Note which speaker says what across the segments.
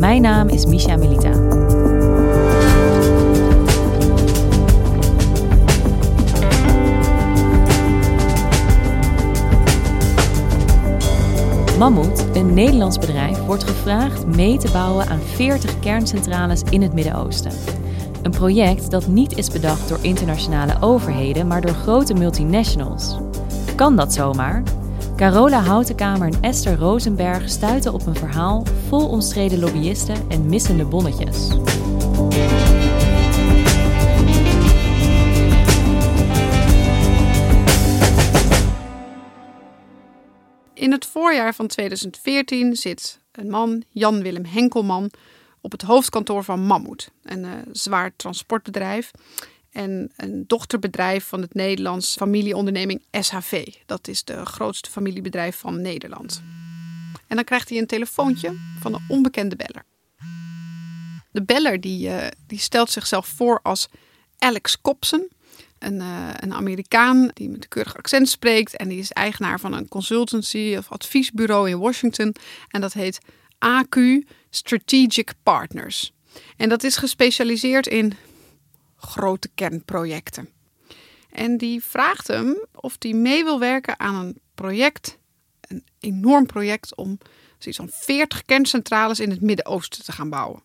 Speaker 1: Mijn naam is Misha Melita. Mammoet, een Nederlands bedrijf, wordt gevraagd mee te bouwen aan 40 kerncentrales in het Midden-Oosten. Een project dat niet is bedacht door internationale overheden, maar door grote multinationals. Kan dat zomaar? Carola Houtenkamer en Esther Rosenberg stuiten op een verhaal vol omstreden lobbyisten en missende bonnetjes.
Speaker 2: In het voorjaar van 2014 zit een man, Jan Willem Henkelman, op het hoofdkantoor van Mammoet, een uh, zwaar transportbedrijf en een dochterbedrijf van het Nederlands familieonderneming SHV. Dat is de grootste familiebedrijf van Nederland. En dan krijgt hij een telefoontje van een onbekende beller. De beller die, uh, die stelt zichzelf voor als Alex Kopsen, een, uh, een Amerikaan die met een keurig accent spreekt. En die is eigenaar van een consultancy of adviesbureau in Washington. En dat heet AQ Strategic Partners. En dat is gespecialiseerd in grote kernprojecten. En die vraagt hem of hij mee wil werken aan een project, een enorm project om zoiets van 40 kerncentrales in het Midden-Oosten te gaan bouwen.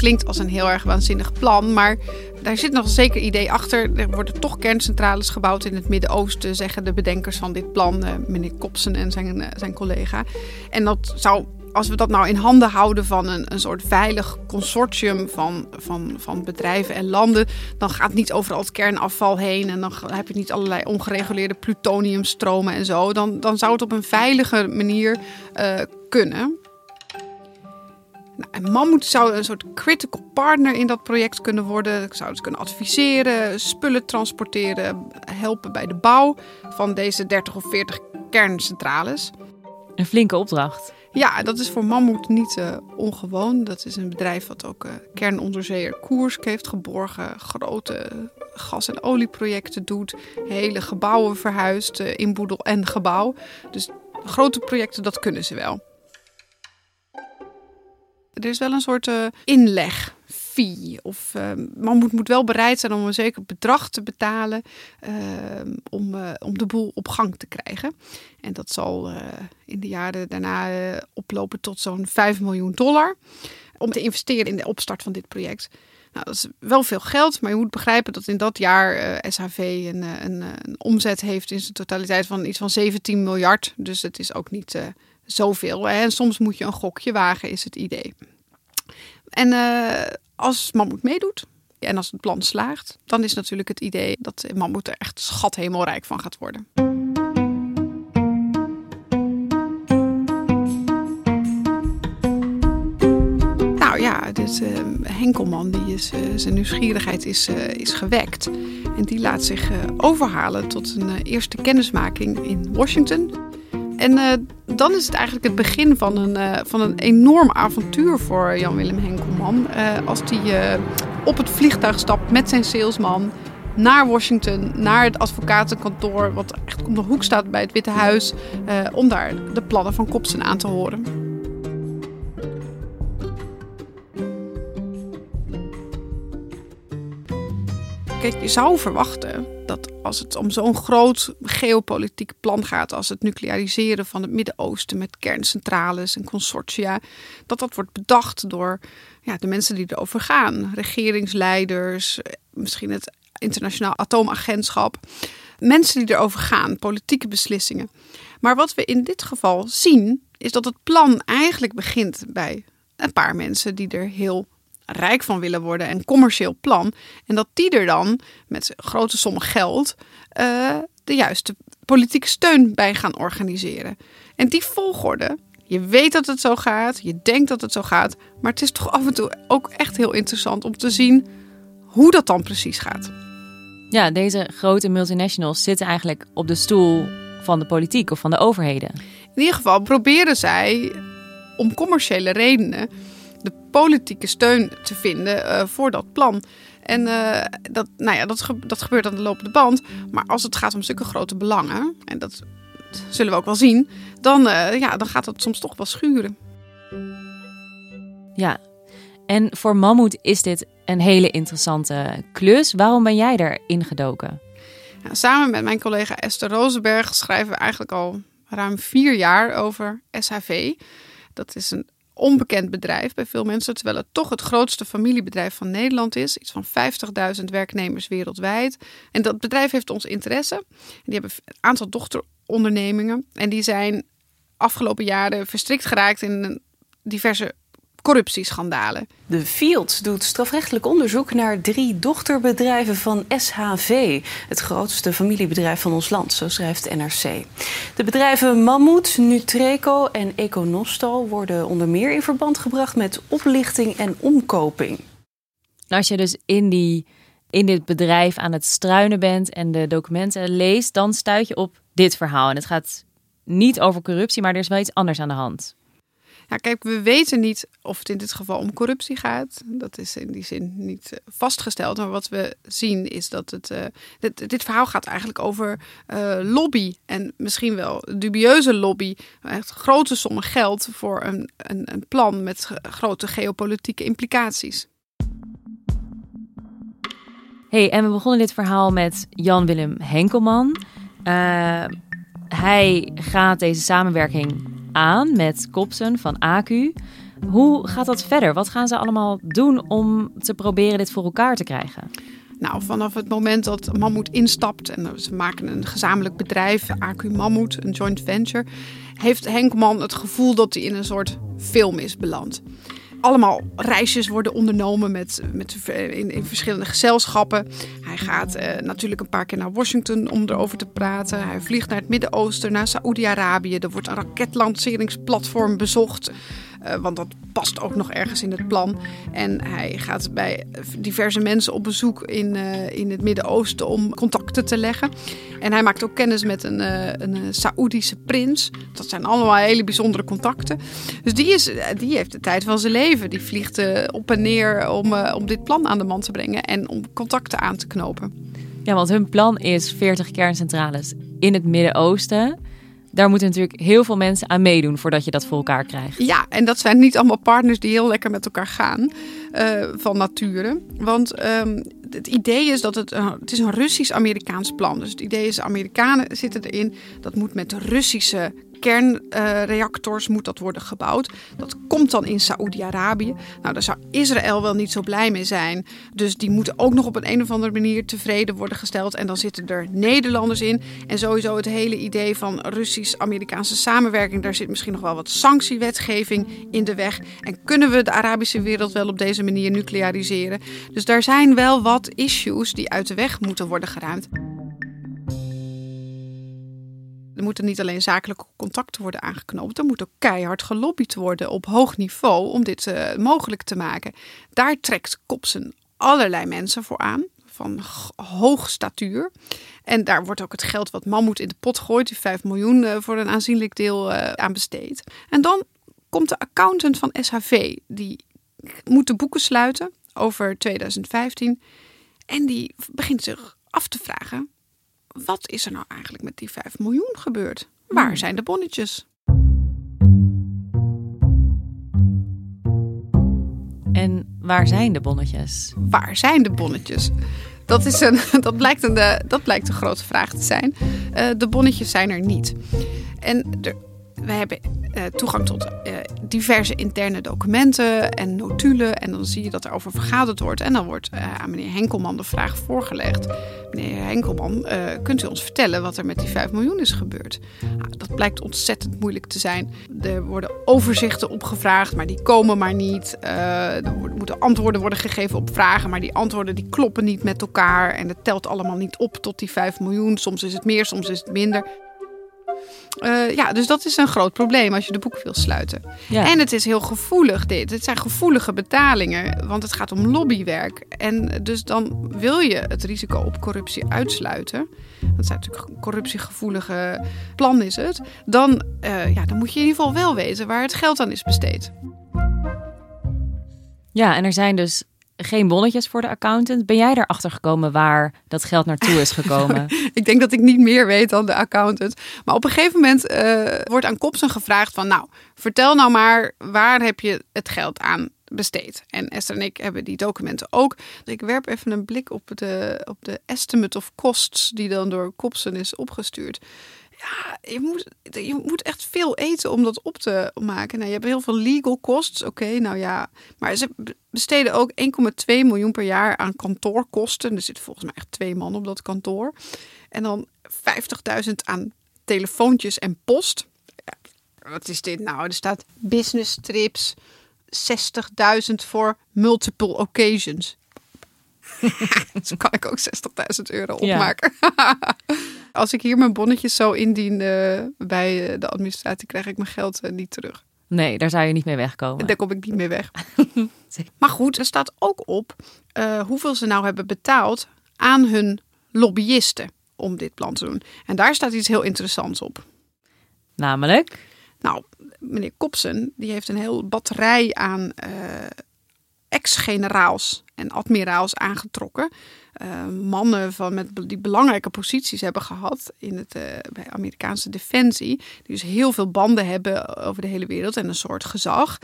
Speaker 2: klinkt als een heel erg waanzinnig plan, maar daar zit nog een zeker idee achter. Er worden toch kerncentrales gebouwd in het Midden-Oosten, zeggen de bedenkers van dit plan, uh, meneer Kopsen en zijn, uh, zijn collega. En dat zou als we dat nou in handen houden van een, een soort veilig consortium van, van, van bedrijven en landen, dan gaat niet overal het kernafval heen en dan heb je niet allerlei ongereguleerde plutoniumstromen en zo. Dan, dan zou het op een veilige manier uh, kunnen. Nou, en Mammoet zou een soort critical partner in dat project kunnen worden. Ik zou het kunnen adviseren, spullen transporteren, helpen bij de bouw van deze 30 of 40 kerncentrales.
Speaker 1: Een flinke opdracht.
Speaker 2: Ja, dat is voor Mammoet niet uh, ongewoon. Dat is een bedrijf wat ook uh, kernonderzeeër Koersk heeft geborgen. Grote gas- en olieprojecten doet. Hele gebouwen verhuist, uh, inboedel en gebouw. Dus grote projecten, dat kunnen ze wel. Er is wel een soort uh, inleg. Fee. Of uh, Mammoet moet wel bereid zijn om een zeker bedrag te betalen uh, om, om de boel op gang te krijgen. En dat zal in de jaren daarna oplopen tot zo'n 5 miljoen dollar. Om te investeren in de opstart van dit project. Nou, dat is wel veel geld, maar je moet begrijpen dat in dat jaar SHV een, een, een, omzet heeft in zijn totaliteit van iets van 17 miljard. Dus het is ook niet zoveel. Hè? En soms moet je een gokje wagen, is het idee. En uh, als Mammoet meedoet en als het plan slaagt, dan is natuurlijk het idee dat Mammoet er echt schathemelrijk van gaat worden. Nou ja, uh, Henkelman, die is, uh, zijn nieuwsgierigheid is, is gewekt. En die laat zich overhalen tot een eerste kennismaking in Washington. En uh, dan is het eigenlijk het begin van een, uh, van een enorm avontuur voor Jan-Willem Henkelman. Uh, als hij op het vliegtuig stapt met zijn salesman naar Washington, naar het advocatenkantoor, wat echt op de hoek staat bij het Witte Huis, om daar de plannen van Kopsen aan te horen. Kijk, je zou verwachten dat als het om zo'n groot geopolitiek plan gaat als het nucleariseren van het Midden-Oosten met kerncentrales en consortia, dat dat wordt bedacht door ja, de mensen die erover gaan. Regeringsleiders, misschien het internationaal atoomagentschap. Mensen die erover gaan, politieke beslissingen. Maar wat we in dit geval zien, is dat het plan eigenlijk begint bij een paar mensen die er heel rijk van willen worden een commercieel plan. En dat die er dan met grote sommen geld uh, de juiste politieke steun bij gaan organiseren. En die volgorde, je weet dat het zo gaat, je denkt dat het zo gaat, maar het is toch af en toe ook echt heel interessant om te zien hoe dat dan precies gaat.
Speaker 1: Ja, deze grote multinationals zitten eigenlijk op de stoel van de politiek of van de overheden.
Speaker 2: In ieder geval proberen zij om commerciële redenen de politieke steun te vinden uh, voor dat plan. En uh, dat, nou ja, dat, dat gebeurt aan de lopende band. Maar als het gaat om zulke grote belangen, en dat zullen we ook wel zien, dan, uh, ja, dan gaat het soms toch wel schuren.
Speaker 1: Ja, en voor Mammoet is dit een hele interessante klus. Waarom ben jij erin gedoken?
Speaker 2: Ja, samen met mijn collega Esther Rosenberg schrijven we eigenlijk al ruim vier jaar over SHV. Dat is een onbekend bedrijf bij veel mensen, terwijl het toch het grootste familiebedrijf van Nederland is. Iets van 50.000 werknemers wereldwijd. En dat bedrijf heeft ons interesse. Die hebben een aantal dochterondernemingen en die zijn afgelopen jaren verstrikt geraakt in diverse corruptieschandalen.
Speaker 3: De Field doet strafrechtelijk onderzoek naar drie dochterbedrijven van SHV, het grootste familiebedrijf van ons land, zo schrijft NRC. De bedrijven Mammoet, Nutreco en Econostal worden onder meer in verband gebracht met oplichting en omkoping.
Speaker 1: Als je dus in, die, in dit bedrijf aan het struinen bent en de documenten leest, dan stuit je op dit verhaal. En het gaat niet over corruptie, maar er is wel iets anders aan de hand.
Speaker 2: Ja, kijk, we weten niet of het in dit geval om corruptie gaat. Dat is in die zin niet eh, vastgesteld. Maar wat we zien is dat het. Uh, dit, dit, verhaal gaat eigenlijk over uh, lobby. En misschien wel dubieuze lobby. Echt grote sommen geld voor een, een, een plan met grote geopolitieke implicaties.
Speaker 1: Hey, en we begonnen dit verhaal met Jan-Willem Henkelman. hij gaat deze samenwerking aan met Kopsen van AQ. Hoe gaat dat verder? Wat gaan ze allemaal doen om te proberen dit voor elkaar te krijgen?
Speaker 2: Nou, vanaf het moment dat Mammoet instapt en ze maken een gezamenlijk bedrijf, AQ Mammoet, een joint venture, heeft Henkman het gevoel dat hij in een soort film is beland allemaal reisjes worden ondernomen met, met, in, in verschillende gezelschappen. Hij gaat uh, natuurlijk een paar keer naar Washington om erover te praten. Hij vliegt naar het Midden-Oosten, naar Saoedi-Arabië. Er wordt een raketlanceringsplatform bezocht. Uh, want dat past ook nog ergens in het plan. En hij gaat bij diverse mensen op bezoek in, uh, in het Midden-Oosten om contacten te leggen. En hij maakt ook kennis met een, uh, een Saoedische prins. Dat zijn allemaal hele bijzondere contacten. Dus die, is, die heeft de tijd van zijn leven. Die vliegt op en neer om, om dit plan aan de man te brengen en om contacten aan te knopen.
Speaker 1: Ja, want hun plan is 40 kerncentrales in het Midden-Oosten daar moeten natuurlijk heel veel mensen aan meedoen voordat je dat voor elkaar krijgt.
Speaker 2: Ja, en dat zijn niet allemaal partners die heel lekker met elkaar gaan uh, van nature. Want um, het idee is dat het, het is een Russisch-Amerikaans plan. Dus het idee is, Amerikanen zitten erin. Dat moet met Russische kernreactors moet dat worden gebouwd. Dat komt dan in Saoedi-Arabië. Nou, daar zou Israël wel niet zo blij mee zijn. Dus die moeten ook nog op een, een of andere manier tevreden worden gesteld. En dan zitten er Nederlanders in. En sowieso het hele idee van Russisch-Amerikaanse samenwerking. Daar zit misschien nog wel wat sanctiewetgeving in de weg. En kunnen we de Arabische wereld wel op deze manier nucleariseren? Dus daar zijn wel wat issues die uit de weg moeten worden geruimd. Er moeten niet alleen zakelijke contacten worden aangeknoopt, er moet ook keihard gelobbyd worden op hoog niveau om dit uh, mogelijk te maken. Daar trekt Kopsen allerlei mensen voor aan, van hoog statuur. En daar wordt ook het geld wat Mammoet in de pot gooit, die 5 miljoen, uh, voor een aanzienlijk deel uh, aan besteed. En dan komt de accountant van SHV, die moet de boeken sluiten over 2015. En die begint zich af te vragen: wat is er nou eigenlijk met die 5 miljoen gebeurd? Waar hmm. zijn de bonnetjes?
Speaker 1: En waar zijn de bonnetjes?
Speaker 2: Waar zijn de bonnetjes? Dat, is een, dat, blijkt een, eh, dat blijkt een grote vraag te zijn. Uh, de bonnetjes zijn er niet. En er, we hebben uh, toegang tot uh, diverse interne documenten en notulen. En dan zie je dat er over vergaderd wordt. En dan wordt uh, aan meneer Henkelman de vraag voorgelegd. Meneer Henkelman, kunt u ons vertellen wat er met die 5 miljoen is gebeurd? Nou, dat blijkt ontzettend moeilijk te zijn. Er worden overzichten opgevraagd, maar die komen maar niet. er moeten antwoorden worden gegeven op vragen, maar die antwoorden die kloppen niet met elkaar. En het telt allemaal niet op tot die 5 miljoen. Soms is het meer, soms is het minder. Uh, ja, dus dat is een groot probleem als je de boek wil sluiten. Ja. En het is heel gevoelig dit. Het zijn gevoelige betalingen, want het gaat om lobbywerk. En dus dan wil je het risico op corruptie uitsluiten. Dat zijn natuurlijk een corruptiegevoelige plan is het. Dan, uh, ja, dan moet je in ieder geval wel weten waar het geld aan is besteed.
Speaker 1: Ja, en er zijn dus geen bonnetjes voor de accountant. Ben jij erachter gekomen waar dat geld naartoe is gekomen?
Speaker 2: ik denk dat ik niet meer weet dan de accountant. Maar op een gegeven moment uh, wordt aan Kopsen gevraagd van... nou, vertel nou maar, waar heb je het geld aan besteed? En Esther en ik hebben die documenten ook. Ik werp even een blik op de, op de estimate of costs... die dan door Kopsen is opgestuurd ja, je moet, je moet echt veel eten om dat op te maken. Nou, je hebt heel veel legal costs. Oké, nou ja. Maar ze besteden ook 1,2 miljoen per jaar aan kantoorkosten. Er zit volgens mij echt twee man op dat kantoor. En dan 50.000 aan telefoontjes en post. Ja, wat is dit nou? Er staat business trips. 60.000 voor multiple occasions. Zo kan ik ook 60.000 euro opmaken. Als ik hier mijn bonnetjes zo indien uh, bij de administratie, krijg ik mijn geld uh, niet terug.
Speaker 1: Nee, daar zou je niet mee wegkomen.
Speaker 2: Daar kom ik niet mee weg. maar goed, er staat ook op uh, hoeveel ze nou hebben betaald aan hun lobbyisten om dit plan te doen. En daar staat iets heel interessants op.
Speaker 1: Namelijk?
Speaker 2: Nou, meneer Kopsen, die heeft een heel batterij aan ex-generaals en admiraals aangetrokken. Uh, mannen van, met, die belangrijke posities hebben gehad in het, uh, bij Amerikaanse defensie. Die dus heel veel banden hebben over de hele wereld en een soort gezag.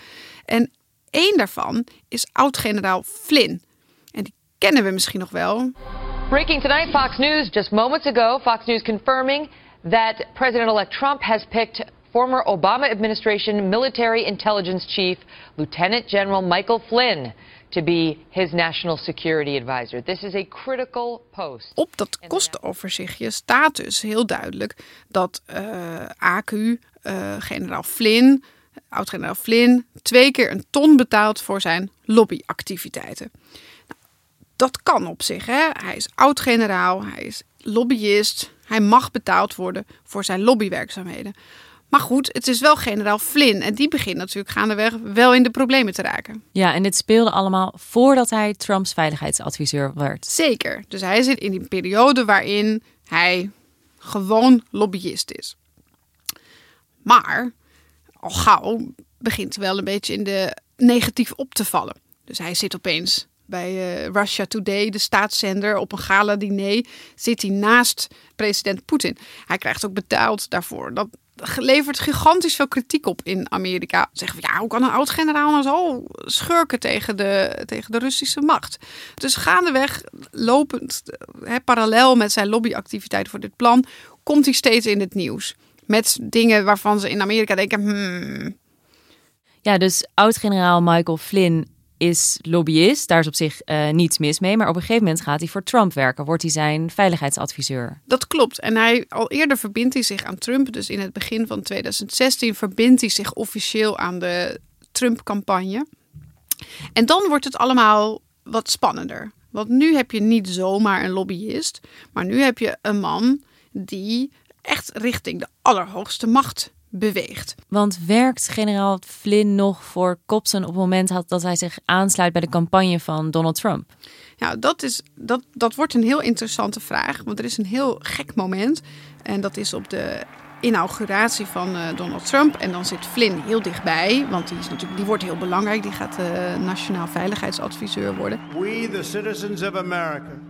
Speaker 2: En één daarvan is oud-generaal Flynn. En die kennen we misschien nog wel.
Speaker 4: Breaking tonight, Fox News. Just moments ago, Fox News confirming that President-elect Trump has picked former Obama administration military intelligence chief, Lieutenant General Michael Flynn, to be his national security advisor. This is a critical post.
Speaker 2: Op dat kostenoverzichtje staat dus heel duidelijk dat uh, eh, AQ, uh, eh, generaal Flynn, oud-generaal Flynn, twee keer een ton betaalt voor zijn lobbyactiviteiten. Nou, dat kan op zich. Hè? Hij is oud-generaal, hij is lobbyist, hij mag betaald worden voor zijn lobbywerkzaamheden. Maar goed, het is wel generaal Flynn. En die begint natuurlijk gaandeweg wel in de problemen te raken.
Speaker 1: Ja, en dit speelde allemaal voordat hij Trumps veiligheidsadviseur werd.
Speaker 2: Zeker. Dus hij zit in die periode waarin hij gewoon lobbyist is. Maar al gauw begint wel een beetje in de negatief op te vallen. Dus hij zit opeens bij uh, Russia Today, de staatszender, op een gala-diner, zit hij naast president Poetin. Hij krijgt ook betaald daarvoor. Dat levert gigantisch veel kritiek op in Amerika. Zeggen we, ja, hoe kan een oud-generaal nou zo schurken tegen de, tegen de Russische macht? Dus gaandeweg, lopend, hè, parallel met zijn lobbyactiviteiten voor dit plan, komt hij steeds in het nieuws. Met dingen waarvan ze in Amerika denken, hmm.
Speaker 1: Ja, dus oud-generaal Michael Flynn is lobbyist. Daar is op zich uh, niets mis mee. Maar op een gegeven moment gaat hij voor Trump werken. Wordt hij zijn veiligheidsadviseur.
Speaker 2: Dat klopt. En hij, al eerder verbindt hij zich aan Trump. Dus in het begin van 2016 verbindt hij zich officieel aan de Trump-campagne. En dan wordt het allemaal wat spannender. Want nu heb je niet zomaar een lobbyist. Maar nu heb je een man die echt richting de allerhoogste macht beweegt.
Speaker 1: Want werkt generaal Flynn nog voor Cobson op het moment dat hij zich aansluit bij de campagne van Donald Trump?
Speaker 2: Ja, dat, is, dat, dat wordt een heel interessante vraag. Want er is een heel gek moment. En dat is op de inauguratie van uh, Donald Trump. En dan zit Flynn heel dichtbij. Want die, is natuurlijk, die wordt heel belangrijk. Die gaat uh, nationaal veiligheidsadviseur worden.
Speaker 5: We, the citizens of America,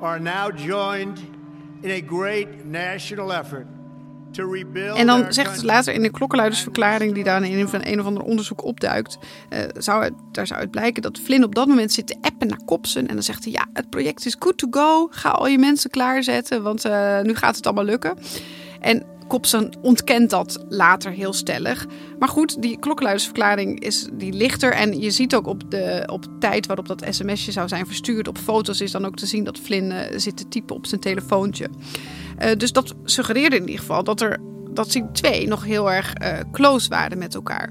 Speaker 5: are now joined in a great national effort
Speaker 2: En dan zegt ze later in de klokkenluidersverklaring, die daar in een, of ander onderzoek opduikt, uh, zou het, daar zou het blijken dat Flynn op dat moment zit te appen naar Kopsen. En dan zegt hij: Ja, het project is good to go. Ga al je mensen klaarzetten, want uh, nu gaat het allemaal lukken. En Kopsen ontkent dat later heel stellig. Maar goed, die klokkenluidersverklaring is, die ligt er. En je ziet ook op de op tijd waarop dat sms'je zou zijn verstuurd. Op foto's is dan ook te zien dat Flynn uh, zit te typen op zijn telefoontje. Uh, dus dat suggereerde in ieder geval dat, er, dat die twee nog heel erg uh, close waren met elkaar.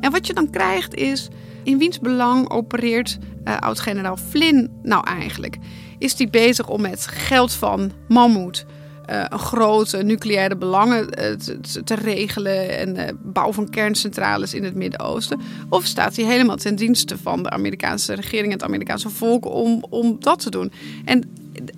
Speaker 2: En wat je dan krijgt is, in wiens belang opereert oud-generaal Flynn nou eigenlijk? Is die bezig om met geld van Mammoet uh, een grote nucleaire belangen uh, te, te, regelen en bouw van kerncentrales in het Midden-Oosten? Of staat hij helemaal ten dienste van de Amerikaanse regering en het Amerikaanse volk om, om dat te doen? En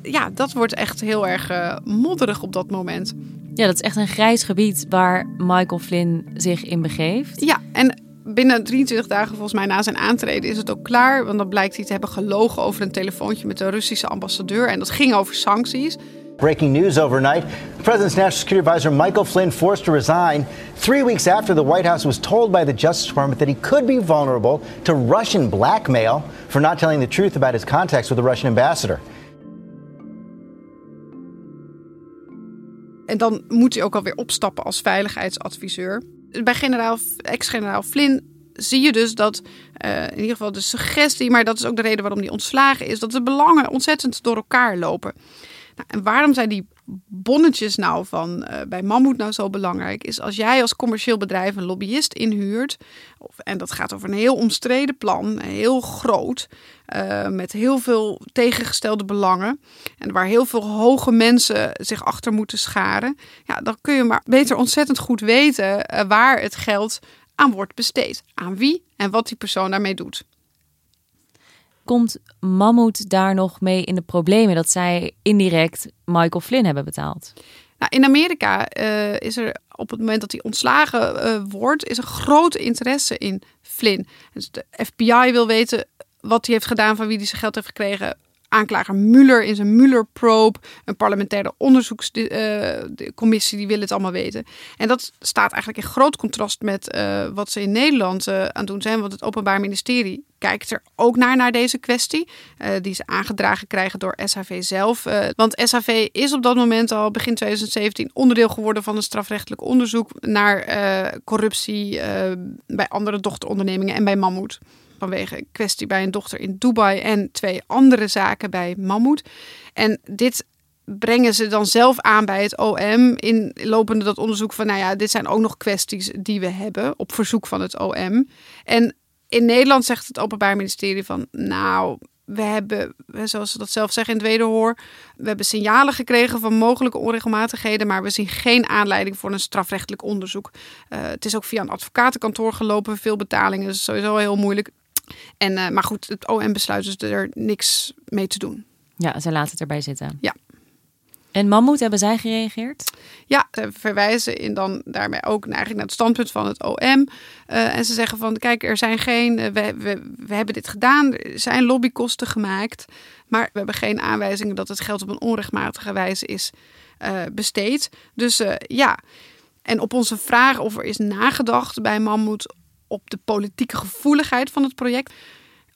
Speaker 2: ja, dat wordt echt heel erg modderig op dat moment.
Speaker 1: Ja, dat is echt een grijs gebied waar Michael Flynn zich in begeeft.
Speaker 2: Ja, en binnen 23 dagen volgens mij na zijn aantreden is het ook klaar. Want dan blijkt hij te hebben gelogen over een telefoontje met de Russische ambassadeur. En dat ging over sancties.
Speaker 5: Breaking news overnight. President's national security advisor Michael Flynn forced to resign three weeks after the White House was told by the Justice Department that he could be vulnerable to Russian blackmail for not telling the truth about his contacts with the Russian ambassador.
Speaker 2: En dan moet hij ook alweer opstappen als veiligheidsadviseur. Bij generaal, ex-generaal Flynn zie je dus dat, uh, in ieder geval de suggestie, maar dat is ook de reden waarom hij ontslagen is, dat de belangen ontzettend door elkaar lopen. Nou, en waarom zijn die bonnetjes nou van uh, bij Mammoet nou zo belangrijk? Is als jij als commercieel bedrijf een lobbyist inhuurt, of, en dat gaat over een heel omstreden plan, heel groot, uh, met heel veel tegengestelde belangen, en waar heel veel hoge mensen zich achter moeten scharen, ja, dan kun je maar beter ontzettend goed weten uh, waar het geld aan wordt besteed. Aan wie en wat die persoon daarmee doet
Speaker 1: komt Mammoet daar nog mee in de problemen dat zij indirect Michael Flynn hebben betaald?
Speaker 2: Nou, in Amerika uh, is er op het moment dat hij ontslagen uh, wordt, is er grote interesse in Flynn. Dus de FBI wil weten wat hij heeft gedaan, van wie hij zijn geld heeft gekregen aanklager Mueller in zijn Mueller-probe, een parlementaire onderzoekscommissie, die wil het allemaal weten. En dat staat eigenlijk in groot contrast met uh, wat ze in Nederland uh, aan doen zijn, want het Openbaar Ministerie kijkt er ook naar, naar deze kwestie, die ze aangedragen krijgen door SHV zelf. want SHV is op dat moment al begin 2017 onderdeel geworden van een strafrechtelijk onderzoek naar corruptie bij andere dochterondernemingen en bij Mammoet vanwege een kwestie bij een dochter in Dubai en twee andere zaken bij Mammoet. En dit brengen ze dan zelf aan bij het OM in lopende dat onderzoek van, nou ja, dit zijn ook nog kwesties die we hebben op verzoek van het OM. En in Nederland zegt het Openbaar Ministerie van, nou, we hebben, zoals ze dat zelf zeggen in het wederhoor, we hebben signalen gekregen van mogelijke onregelmatigheden, maar we zien geen aanleiding voor een strafrechtelijk onderzoek. Uh, het is ook via een advocatenkantoor gelopen, veel betalingen, is sowieso heel moeilijk. En, uh, maar goed, het OM besluit dus er niks mee te doen.
Speaker 1: Ja, ze laten het erbij zitten.
Speaker 2: Ja.
Speaker 1: En Mammoet, hebben zij gereageerd?
Speaker 2: Ja, ze verwijzen in dan daarmee ook eigenlijk naar het standpunt van het OM. Uh, en ze zeggen van, kijk, er zijn geen, uh, we, we, we hebben dit gedaan, er zijn lobbykosten gemaakt. Maar we hebben geen aanwijzingen dat het geld op een onrechtmatige wijze is uh, besteed. Dus ja, en op onze vraag of er is nagedacht bij Mammoet op de politieke gevoeligheid van het project.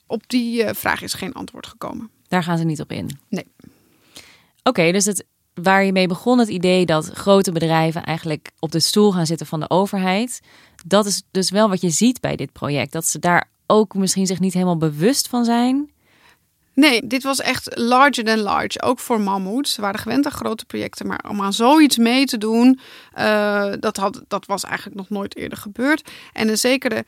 Speaker 2: Op die uh, vraag is geen antwoord gekomen.
Speaker 1: Daar gaan ze niet op in.
Speaker 2: Nee.
Speaker 1: Oké, okay, dus het, waar je mee begon, het idee dat grote bedrijven eigenlijk op de stoel gaan zitten van de overheid. Dat is dus wel wat je ziet bij dit project. Dat ze daar ook misschien zich niet helemaal bewust van zijn.
Speaker 2: Nee, dit was echt larger than large. Ook voor Mammoet. Ze waren gewend aan grote projecten, maar om aan zoiets mee te doen, uh, dat, had, dat was eigenlijk nog nooit eerder gebeurd. En een zekere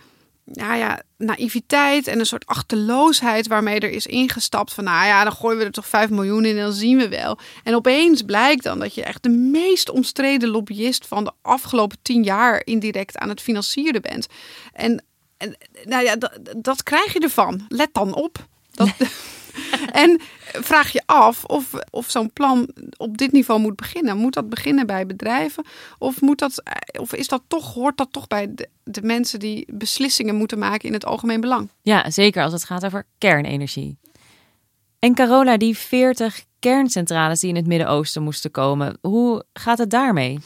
Speaker 2: ja, ja, naïviteit en een soort achterloosheid waarmee er is ingestapt van, nou ja, dan gooien we er toch 5 miljoen in en dan zien we wel. En opeens blijkt dan dat je echt de meest omstreden lobbyist van de afgelopen tien jaar indirect aan het financieren bent. En, en nou ja, dat, dat krijg je ervan. Let dan op. Dat, en vraag je af of, of zo'n plan op dit niveau moet beginnen. Moet dat beginnen bij bedrijven? Of, moet dat, of is dat toch, hoort dat toch bij de, de mensen die beslissingen moeten maken in het algemeen belang?
Speaker 1: Ja, zeker als het gaat over kernenergie. En Carola, die 40 kerncentrales die in het Midden-Oosten moesten komen, hoe gaat het daarmee?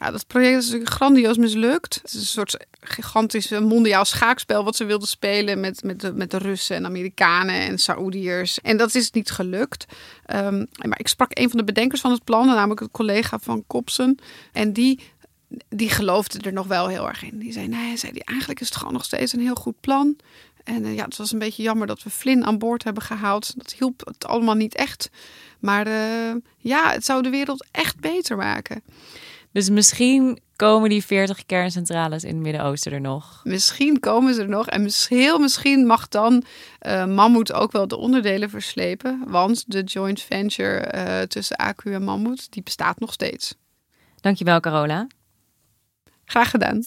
Speaker 2: Ja, dat project is grandioos mislukt. Het is een soort gigantisch mondiaal schaakspel wat ze wilden spelen met, met, de, met de Russen en Amerikanen en Saoediërs. En dat is niet gelukt. Um, maar ik sprak een van de bedenkers van het plan, namelijk een collega van Kopsen. En die die geloofde er nog wel heel erg in. Die zei, nee, zei die, eigenlijk is het gewoon nog steeds een heel goed plan. En uh, ja, het was een beetje jammer dat we Flynn aan boord hebben gehaald. Dat hielp het allemaal niet echt. Maar uh, ja, het zou de wereld echt beter maken.
Speaker 1: Dus misschien komen die 40 kerncentrales in het Midden-Oosten er nog.
Speaker 2: Misschien komen ze er nog. En heel misschien mag dan uh, Mammoet ook wel de onderdelen verslepen. Want de joint venture uh, tussen AQ en Mammoet, die bestaat nog steeds.
Speaker 1: Dankjewel, Carola.
Speaker 2: Graag gedaan.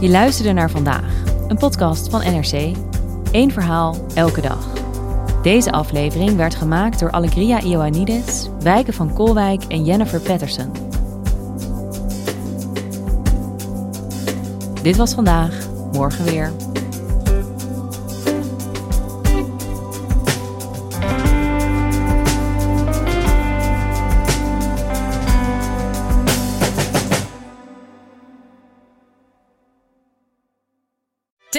Speaker 1: Je luisterde naar vandaag, een podcast van NRC. Eén verhaal, elke dag. Deze aflevering werd gemaakt door Allegria Ioannidis, Wijken van Kolwijk en Jennifer Patterson. Dit was vandaag, morgen weer.